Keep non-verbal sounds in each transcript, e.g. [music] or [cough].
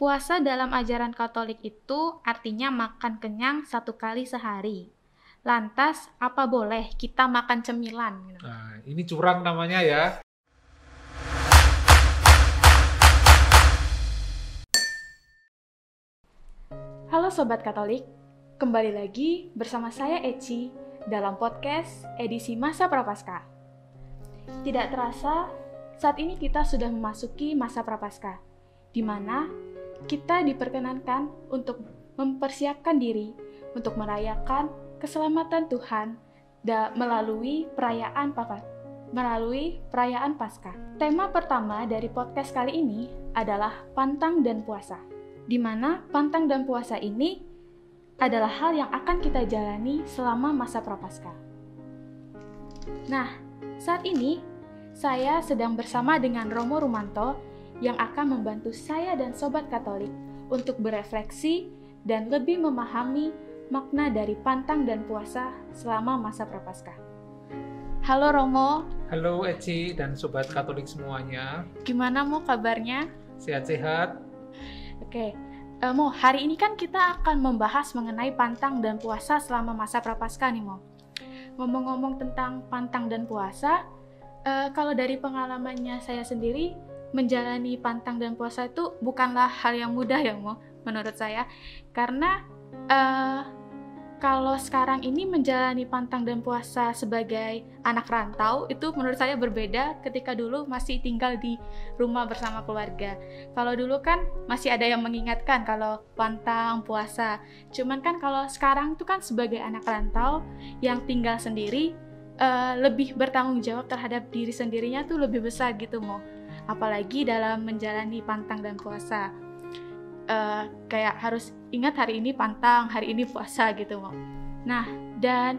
Puasa dalam ajaran Katolik itu artinya makan kenyang satu kali sehari. Lantas, apa boleh kita makan cemilan? Nah, ini curang namanya ya. Halo Sobat Katolik, kembali lagi bersama saya Eci dalam podcast edisi Masa Prapaskah. Tidak terasa, saat ini kita sudah memasuki masa Prapaskah, di mana kita diperkenankan untuk mempersiapkan diri untuk merayakan keselamatan Tuhan melalui perayaan Papa melalui perayaan Paskah. Tema pertama dari podcast kali ini adalah pantang dan puasa di mana pantang dan puasa ini adalah hal yang akan kita jalani selama masa prapaskah. Nah, saat ini saya sedang bersama dengan Romo Rumanto yang akan membantu saya dan sobat Katolik untuk berefleksi dan lebih memahami makna dari pantang dan puasa selama masa prapaskah. Halo Romo. Halo Eci dan sobat Katolik semuanya. Gimana mau kabarnya? Sehat-sehat. Oke, uh, Mo, hari ini kan kita akan membahas mengenai pantang dan puasa selama masa prapaskah nih, Mo. Ngomong-ngomong tentang pantang dan puasa, uh, kalau dari pengalamannya saya sendiri, menjalani pantang dan puasa itu bukanlah hal yang mudah ya, Mo, menurut saya. Karena uh, kalau sekarang ini menjalani pantang dan puasa sebagai anak rantau itu menurut saya berbeda ketika dulu masih tinggal di rumah bersama keluarga. Kalau dulu kan masih ada yang mengingatkan kalau pantang puasa. Cuman kan kalau sekarang itu kan sebagai anak rantau yang tinggal sendiri uh, lebih bertanggung jawab terhadap diri sendirinya tuh lebih besar gitu mau. Apalagi dalam menjalani pantang dan puasa uh, kayak harus ingat hari ini pantang, hari ini puasa gitu mau. Nah, dan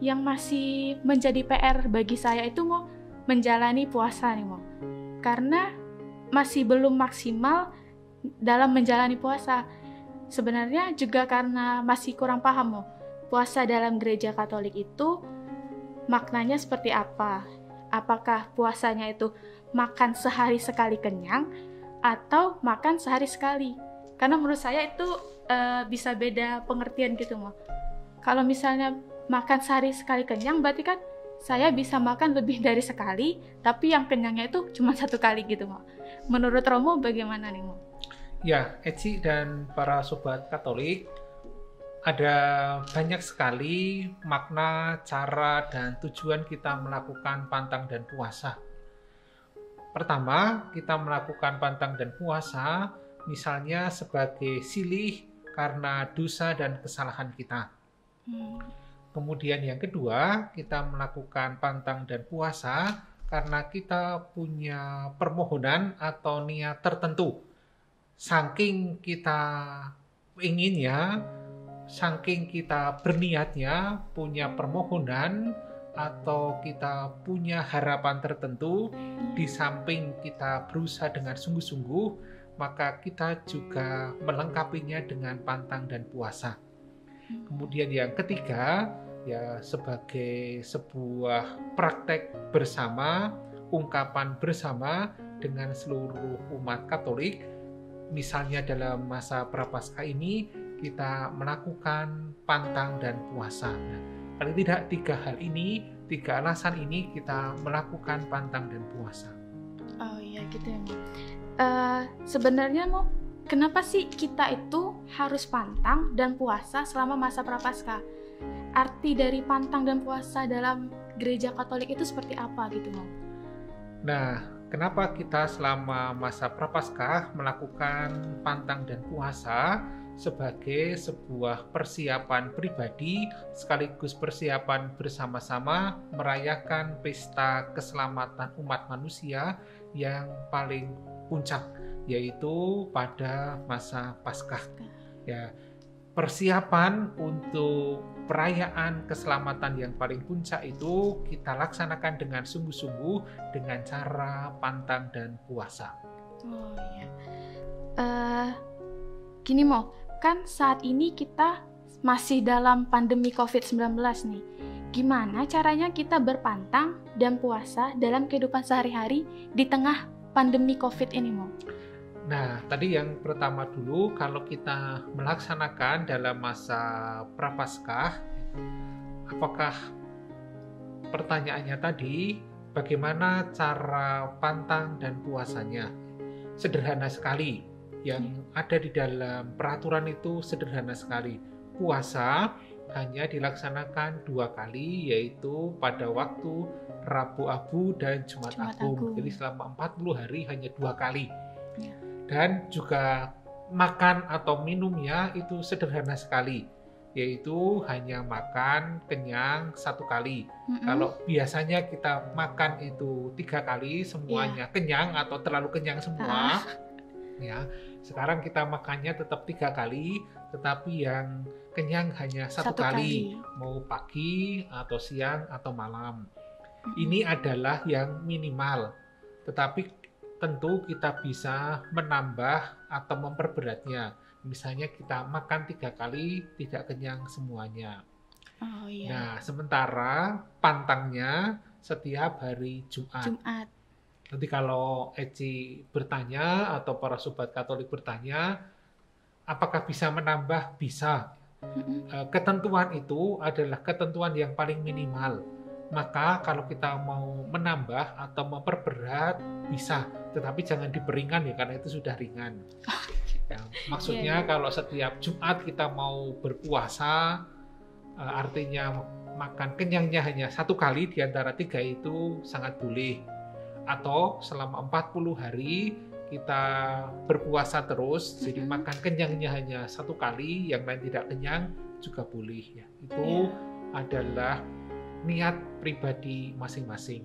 yang masih menjadi PR bagi saya itu mau menjalani puasa nih mau. Karena masih belum maksimal dalam menjalani puasa. Sebenarnya juga karena masih kurang paham mau puasa dalam gereja Katolik itu maknanya seperti apa? Apakah puasanya itu makan sehari sekali kenyang atau makan sehari sekali? karena menurut saya itu uh, bisa beda pengertian gitu mau kalau misalnya makan sehari sekali kenyang berarti kan saya bisa makan lebih dari sekali tapi yang kenyangnya itu cuma satu kali gitu mau menurut Romo bagaimana nih mau ya Eci dan para sobat Katolik ada banyak sekali makna, cara, dan tujuan kita melakukan pantang dan puasa. Pertama, kita melakukan pantang dan puasa misalnya sebagai silih karena dosa dan kesalahan kita. Hmm. Kemudian yang kedua, kita melakukan pantang dan puasa karena kita punya permohonan atau niat tertentu. Saking kita inginnya, saking kita berniatnya, punya permohonan, atau kita punya harapan tertentu, di samping kita berusaha dengan sungguh-sungguh, maka kita juga melengkapinya dengan pantang dan puasa. Kemudian yang ketiga, ya sebagai sebuah praktek bersama, ungkapan bersama dengan seluruh umat Katolik, misalnya dalam masa Prapaskah ini kita melakukan pantang dan puasa. Nah, paling tidak tiga hal ini, tiga alasan ini kita melakukan pantang dan puasa. Oh iya gitu ya uh, sebenarnya mau kenapa sih kita itu harus pantang dan puasa selama masa prapaskah? Arti dari pantang dan puasa dalam gereja Katolik itu seperti apa gitu mau? Nah, kenapa kita selama masa prapaskah melakukan pantang dan puasa sebagai sebuah persiapan pribadi sekaligus persiapan bersama-sama merayakan pesta keselamatan umat manusia yang paling puncak yaitu pada masa Paskah. Ya, persiapan untuk perayaan keselamatan yang paling puncak itu kita laksanakan dengan sungguh-sungguh dengan cara pantang dan puasa. Oh iya. Uh, gini mau, kan saat ini kita masih dalam pandemi COVID-19 nih. Gimana caranya kita berpantang dan puasa dalam kehidupan sehari-hari di tengah pandemi COVID ini, mau? Nah, tadi yang pertama dulu, kalau kita melaksanakan dalam masa prapaskah, apakah pertanyaannya tadi bagaimana cara pantang dan puasanya? Sederhana sekali. Yang ada di dalam peraturan itu sederhana sekali. Puasa hanya dilaksanakan dua kali, yaitu pada waktu Rabu Abu dan Jumat, Jumat Agung. Agung. Jadi selama 40 hari hanya dua kali. Ya. Dan juga makan atau minumnya itu sederhana sekali, yaitu hanya makan kenyang satu kali. Mm-hmm. Kalau biasanya kita makan itu tiga kali semuanya yeah. kenyang atau terlalu kenyang semua, ah. Ya sekarang kita makannya tetap tiga kali, tetapi yang kenyang hanya satu, satu kali, kali, mau pagi atau siang atau malam. Ini adalah yang minimal, tetapi tentu kita bisa menambah atau memperberatnya. Misalnya kita makan tiga kali tidak kenyang semuanya. Oh, iya. Nah, sementara pantangnya setiap hari Jumat. Jumat. Nanti kalau Eci bertanya atau para sobat Katolik bertanya, apakah bisa menambah? Bisa. Mm-hmm. Ketentuan itu adalah ketentuan yang paling minimal maka kalau kita mau menambah atau memperberat bisa, tetapi jangan diperingan ya karena itu sudah ringan. [laughs] Ya, maksudnya yeah, yeah. kalau setiap Jumat kita mau berpuasa, uh, artinya makan kenyangnya hanya satu kali di antara tiga itu sangat boleh. Atau selama 40 hari kita berpuasa terus, mm -hmm. jadi makan kenyangnya hanya satu kali, yang lain tidak kenyang juga boleh ya. Itu yeah. adalah niat pribadi masing-masing.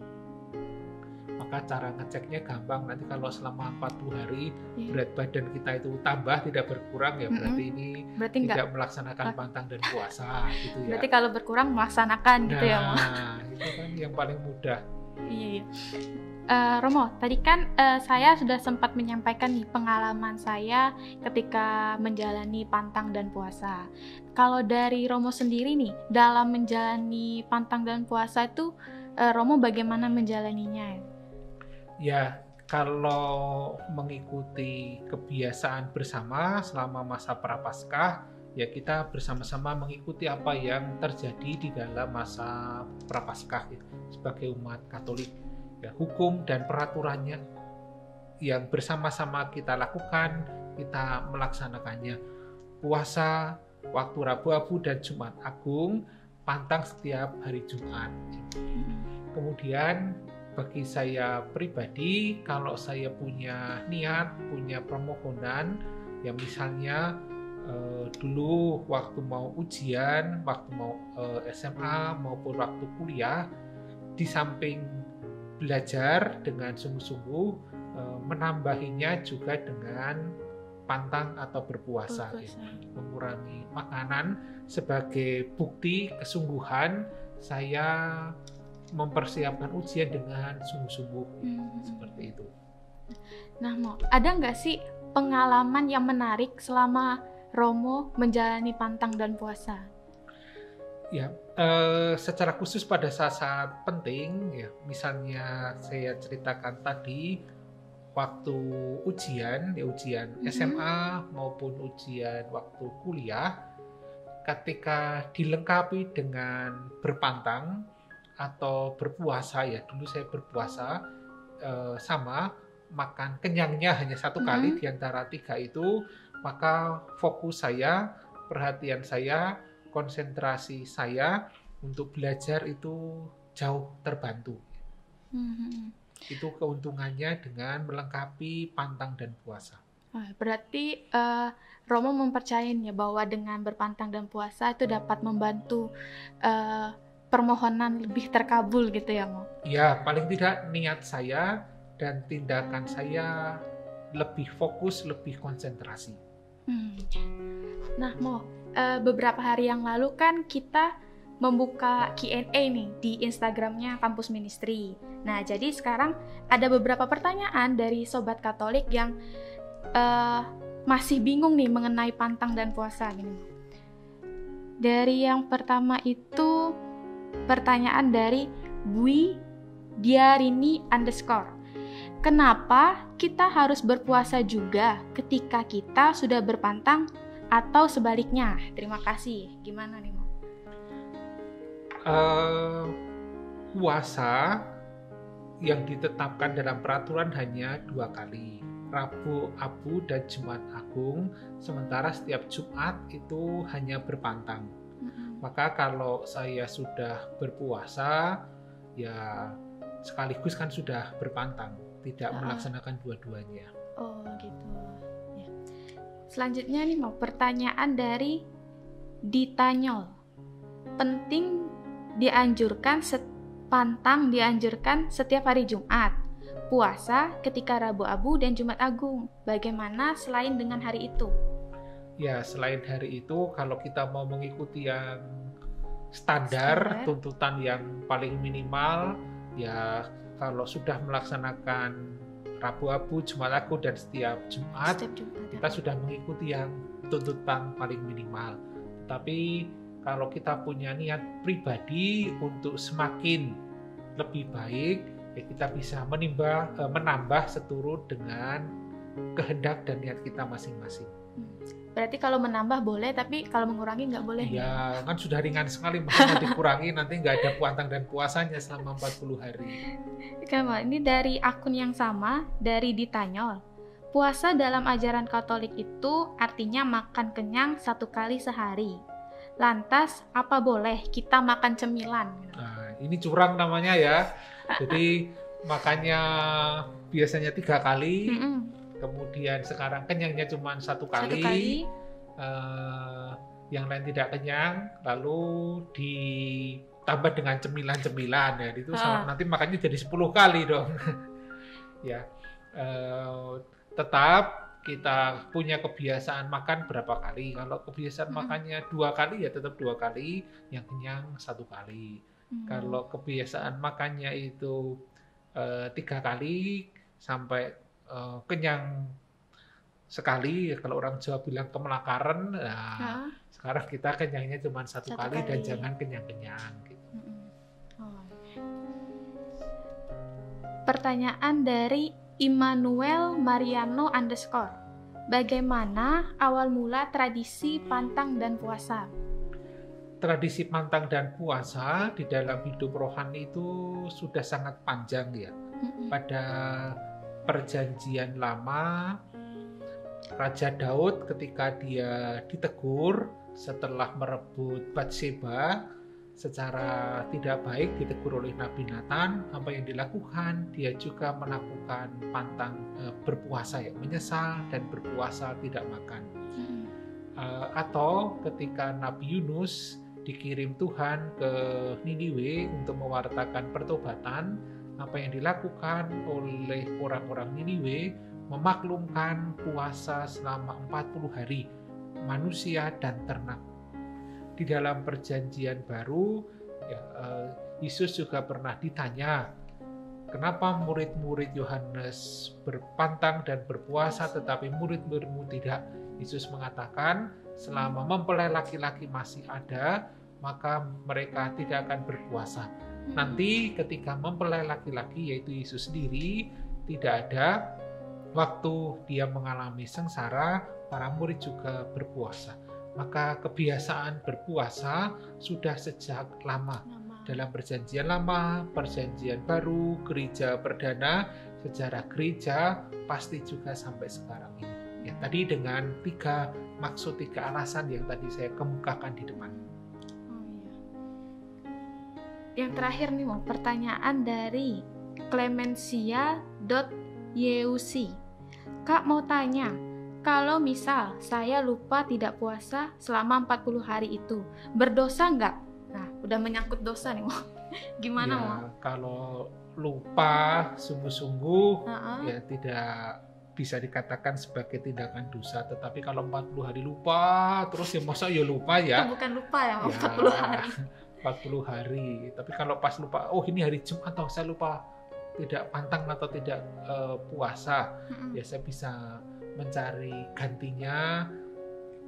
Maka cara ngeceknya gampang. Nanti kalau selama 40 hari yeah. berat badan kita itu tambah tidak berkurang ya berarti mm -hmm. ini berarti tidak enggak. melaksanakan pantang dan puasa gitu ya. Berarti kalau berkurang melaksanakan nah, gitu ya, Nah, itu kan yang paling mudah. Iya. iya. Uh, Romo, tadi kan uh, saya sudah sempat menyampaikan nih pengalaman saya ketika menjalani pantang dan puasa. Kalau dari Romo sendiri nih, dalam menjalani pantang dan puasa itu uh, Romo bagaimana menjalaninya? Ya, kalau mengikuti kebiasaan bersama selama masa prapaskah, ya kita bersama-sama mengikuti apa yang terjadi di dalam masa prapaskah ya, sebagai umat Katolik ya, hukum dan peraturannya yang bersama-sama kita lakukan, kita melaksanakannya. Puasa, waktu Rabu Abu dan Jumat Agung, pantang setiap hari Jumat. Kemudian bagi saya pribadi, kalau saya punya niat, punya permohonan, yang misalnya eh, dulu waktu mau ujian, waktu mau eh, SMA maupun waktu kuliah, di samping belajar dengan sungguh-sungguh eh, menambahinya juga dengan pantang atau berpuasa ya. mengurangi makanan sebagai bukti kesungguhan saya mempersiapkan ujian dengan sungguh-sungguh hmm. seperti itu. Nah, mau ada nggak sih pengalaman yang menarik selama Romo menjalani pantang dan puasa? Ya, uh, secara khusus pada saat-saat penting, ya, misalnya saya ceritakan tadi waktu ujian, ya ujian mm-hmm. SMA maupun ujian waktu kuliah, ketika dilengkapi dengan berpantang atau berpuasa ya, dulu saya berpuasa uh, sama makan kenyangnya hanya satu mm-hmm. kali di antara tiga itu, maka fokus saya, perhatian saya konsentrasi saya untuk belajar itu jauh terbantu. Mm-hmm. Itu keuntungannya dengan melengkapi pantang dan puasa. Berarti uh, Romo mempercayai ya bahwa dengan berpantang dan puasa itu dapat membantu uh, permohonan lebih terkabul gitu ya, Mo? Ya, paling tidak niat saya dan tindakan saya lebih fokus, lebih konsentrasi. Hmm. Nah, Mo, uh, beberapa hari yang lalu kan kita membuka Q&A nih di Instagramnya Kampus Ministry. Nah, jadi sekarang ada beberapa pertanyaan dari sobat Katolik yang uh, masih bingung nih mengenai pantang dan puasa gini. Dari yang pertama itu pertanyaan dari Bui Diarini underscore. kenapa kita harus berpuasa juga ketika kita sudah berpantang atau sebaliknya? Terima kasih. Gimana nih, Mo? Uh, puasa yang ditetapkan dalam peraturan hanya dua kali Rabu Abu dan Jumat Agung sementara setiap Jumat itu hanya berpantang maka kalau saya sudah berpuasa ya sekaligus kan sudah berpantang tidak uh, melaksanakan dua-duanya oh gitu. Selanjutnya nih mau pertanyaan dari ditanyol penting dianjurkan set pantang dianjurkan setiap hari Jumat, puasa ketika Rabu Abu dan Jumat Agung. Bagaimana selain dengan hari itu? Ya, selain hari itu, kalau kita mau mengikuti yang standar, standar. tuntutan yang paling minimal, ya kalau sudah melaksanakan Rabu Abu, Jumat Agung dan setiap Jumat, setiap Jumat kita ya. sudah mengikuti yang tuntutan paling minimal. Tapi kalau kita punya niat pribadi untuk semakin lebih baik, ya kita bisa menimba, eh, menambah seturut dengan kehendak dan niat kita masing-masing. Hmm. Berarti kalau menambah boleh, tapi kalau mengurangi nggak boleh. Ya, kan sudah ringan sekali, makanya dikurangi nanti nggak ada puantang dan puasanya selama 40 hari. Kamu, ini dari akun yang sama, dari Ditanyol. Puasa dalam ajaran Katolik itu artinya makan kenyang satu kali sehari. Lantas, apa boleh kita makan cemilan? Nah, ini curang namanya ya. Jadi makannya biasanya tiga kali, mm -mm. Kemudian sekarang kenyangnya cuma satu kali. Satu kali. Uh, yang lain tidak kenyang, lalu ditambah dengan cemilan-cemilan ya. Itu ah. nanti makannya jadi 10 kali dong. [laughs] ya. Uh, tetap kita punya kebiasaan makan berapa kali. Kalau kebiasaan hmm. makannya dua kali ya tetap dua kali, yang kenyang satu kali. Hmm. Kalau kebiasaan makannya itu uh, tiga kali sampai uh, kenyang sekali, kalau orang Jawa bilang kemelakaran, nah, sekarang kita kenyangnya cuma satu, satu kali, kali dan jangan kenyang-kenyang. Gitu. Oh. Pertanyaan dari Immanuel Mariano underscore. Bagaimana awal mula tradisi pantang dan puasa? Tradisi pantang dan puasa di dalam hidup rohani itu sudah sangat panjang ya. Pada perjanjian lama, Raja Daud ketika dia ditegur setelah merebut Batseba, secara tidak baik ditegur oleh Nabi Nathan apa yang dilakukan dia juga melakukan pantang e, berpuasa ya menyesal dan berpuasa tidak makan hmm. e, atau ketika Nabi Yunus dikirim Tuhan ke Niniwe untuk mewartakan pertobatan apa yang dilakukan oleh orang-orang Niniwe memaklumkan puasa selama 40 hari manusia dan ternak. Di dalam perjanjian baru ya, uh, Yesus juga pernah ditanya kenapa murid-murid Yohanes berpantang dan berpuasa tetapi murid-muridmu tidak? Yesus mengatakan selama mempelai laki-laki masih ada maka mereka tidak akan berpuasa nanti ketika mempelai laki-laki yaitu Yesus sendiri tidak ada waktu dia mengalami sengsara para murid juga berpuasa maka kebiasaan berpuasa sudah sejak lama. lama. Dalam perjanjian lama, perjanjian baru, gereja perdana, sejarah gereja pasti juga sampai sekarang ini. Ya, tadi dengan tiga maksud, tiga alasan yang tadi saya kemukakan di depan. Yang terakhir nih, mau pertanyaan dari clemencia.yuc. Kak mau tanya, kalau misal saya lupa tidak puasa selama 40 hari itu, berdosa nggak? Nah, udah menyangkut dosa nih, mau. [laughs] Gimana, ya, Kalau lupa sungguh-sungguh, uh -uh. ya tidak bisa dikatakan sebagai tindakan dosa. Tetapi kalau 40 hari lupa, terus ya masa ya lupa ya. Itu bukan lupa ya, ya 40 hari. [laughs] 40 hari. Tapi kalau pas lupa, oh ini hari Jumat atau saya lupa tidak pantang atau tidak uh, puasa, -uh. ya saya bisa mencari gantinya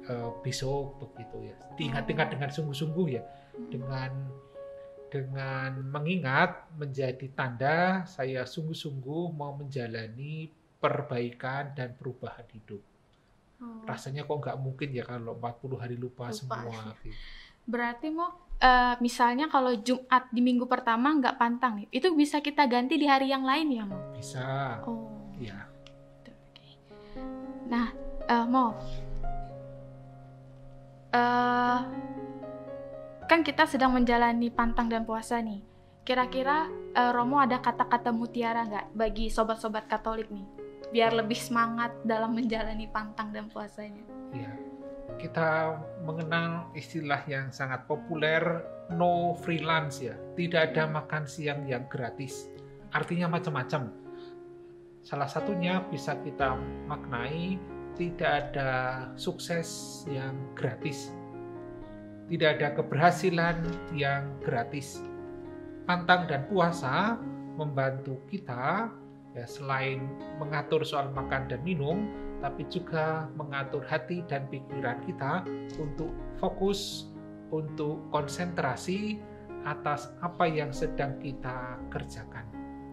uh, besok begitu ya. Diingat-ingat dengan sungguh-sungguh ya, dengan dengan mengingat menjadi tanda saya sungguh-sungguh mau menjalani perbaikan dan perubahan hidup. Oh. Rasanya kok nggak mungkin ya kalau 40 hari lupa, lupa. semua. Gitu. Berarti mau uh, misalnya kalau Jumat di minggu pertama nggak pantang nih, itu bisa kita ganti di hari yang lain ya mau? Bisa. Oh. Ya. Nah, uh, mau uh, kan kita sedang menjalani pantang dan puasa nih. Kira-kira uh, Romo ada kata-kata mutiara nggak bagi sobat-sobat Katolik nih, biar lebih semangat dalam menjalani pantang dan puasanya? Iya, kita mengenal istilah yang sangat populer no freelance ya, tidak ada makan siang yang gratis. Artinya macam-macam. Salah satunya bisa kita maknai tidak ada sukses yang gratis tidak ada keberhasilan yang gratis. Pantang dan puasa membantu kita ya selain mengatur soal makan dan minum, tapi juga mengatur hati dan pikiran kita untuk fokus, untuk konsentrasi atas apa yang sedang kita kerjakan.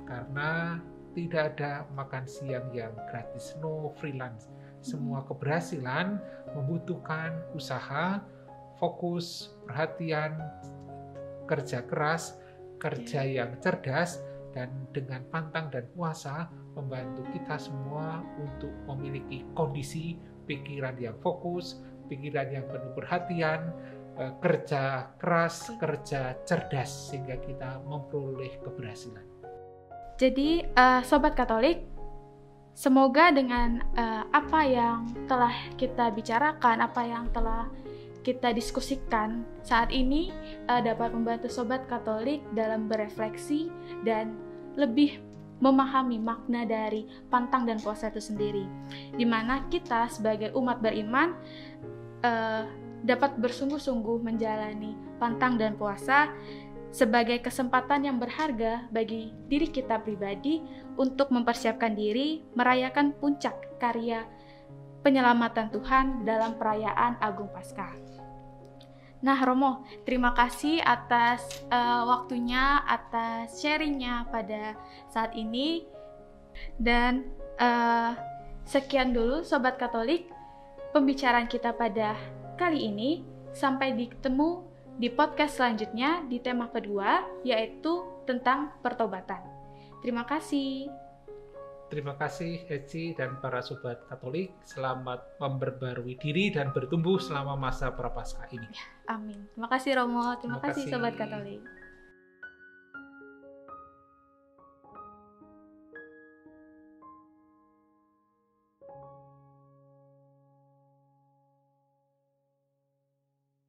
Karena tidak ada makan siang yang gratis, no freelance. Semua keberhasilan membutuhkan usaha, fokus, perhatian, kerja keras, kerja iya. yang cerdas, dan dengan pantang dan puasa membantu kita semua untuk memiliki kondisi pikiran yang fokus, pikiran yang penuh perhatian, eh, kerja keras, kerja cerdas sehingga kita memperoleh keberhasilan. Jadi, uh, sobat Katolik, semoga dengan uh, apa yang telah kita bicarakan, apa yang telah kita diskusikan saat ini uh, dapat membantu sobat Katolik dalam berefleksi dan lebih memahami makna dari pantang dan puasa itu sendiri, di mana kita sebagai umat beriman uh, dapat bersungguh-sungguh menjalani pantang dan puasa sebagai kesempatan yang berharga bagi diri kita pribadi untuk mempersiapkan diri merayakan puncak karya penyelamatan Tuhan dalam perayaan Agung Paskah. Nah, Romo, terima kasih atas uh, waktunya, atas sharingnya pada saat ini. Dan uh, sekian dulu Sobat Katolik, pembicaraan kita pada kali ini. Sampai ditemu di podcast selanjutnya di tema kedua, yaitu tentang pertobatan. Terima kasih. Terima kasih Eci dan para sobat Katolik. Selamat memperbarui diri dan bertumbuh selama masa prapaskah ini. Amin. Terima kasih Romo. Terima, Terima kasih, kasih sobat Katolik.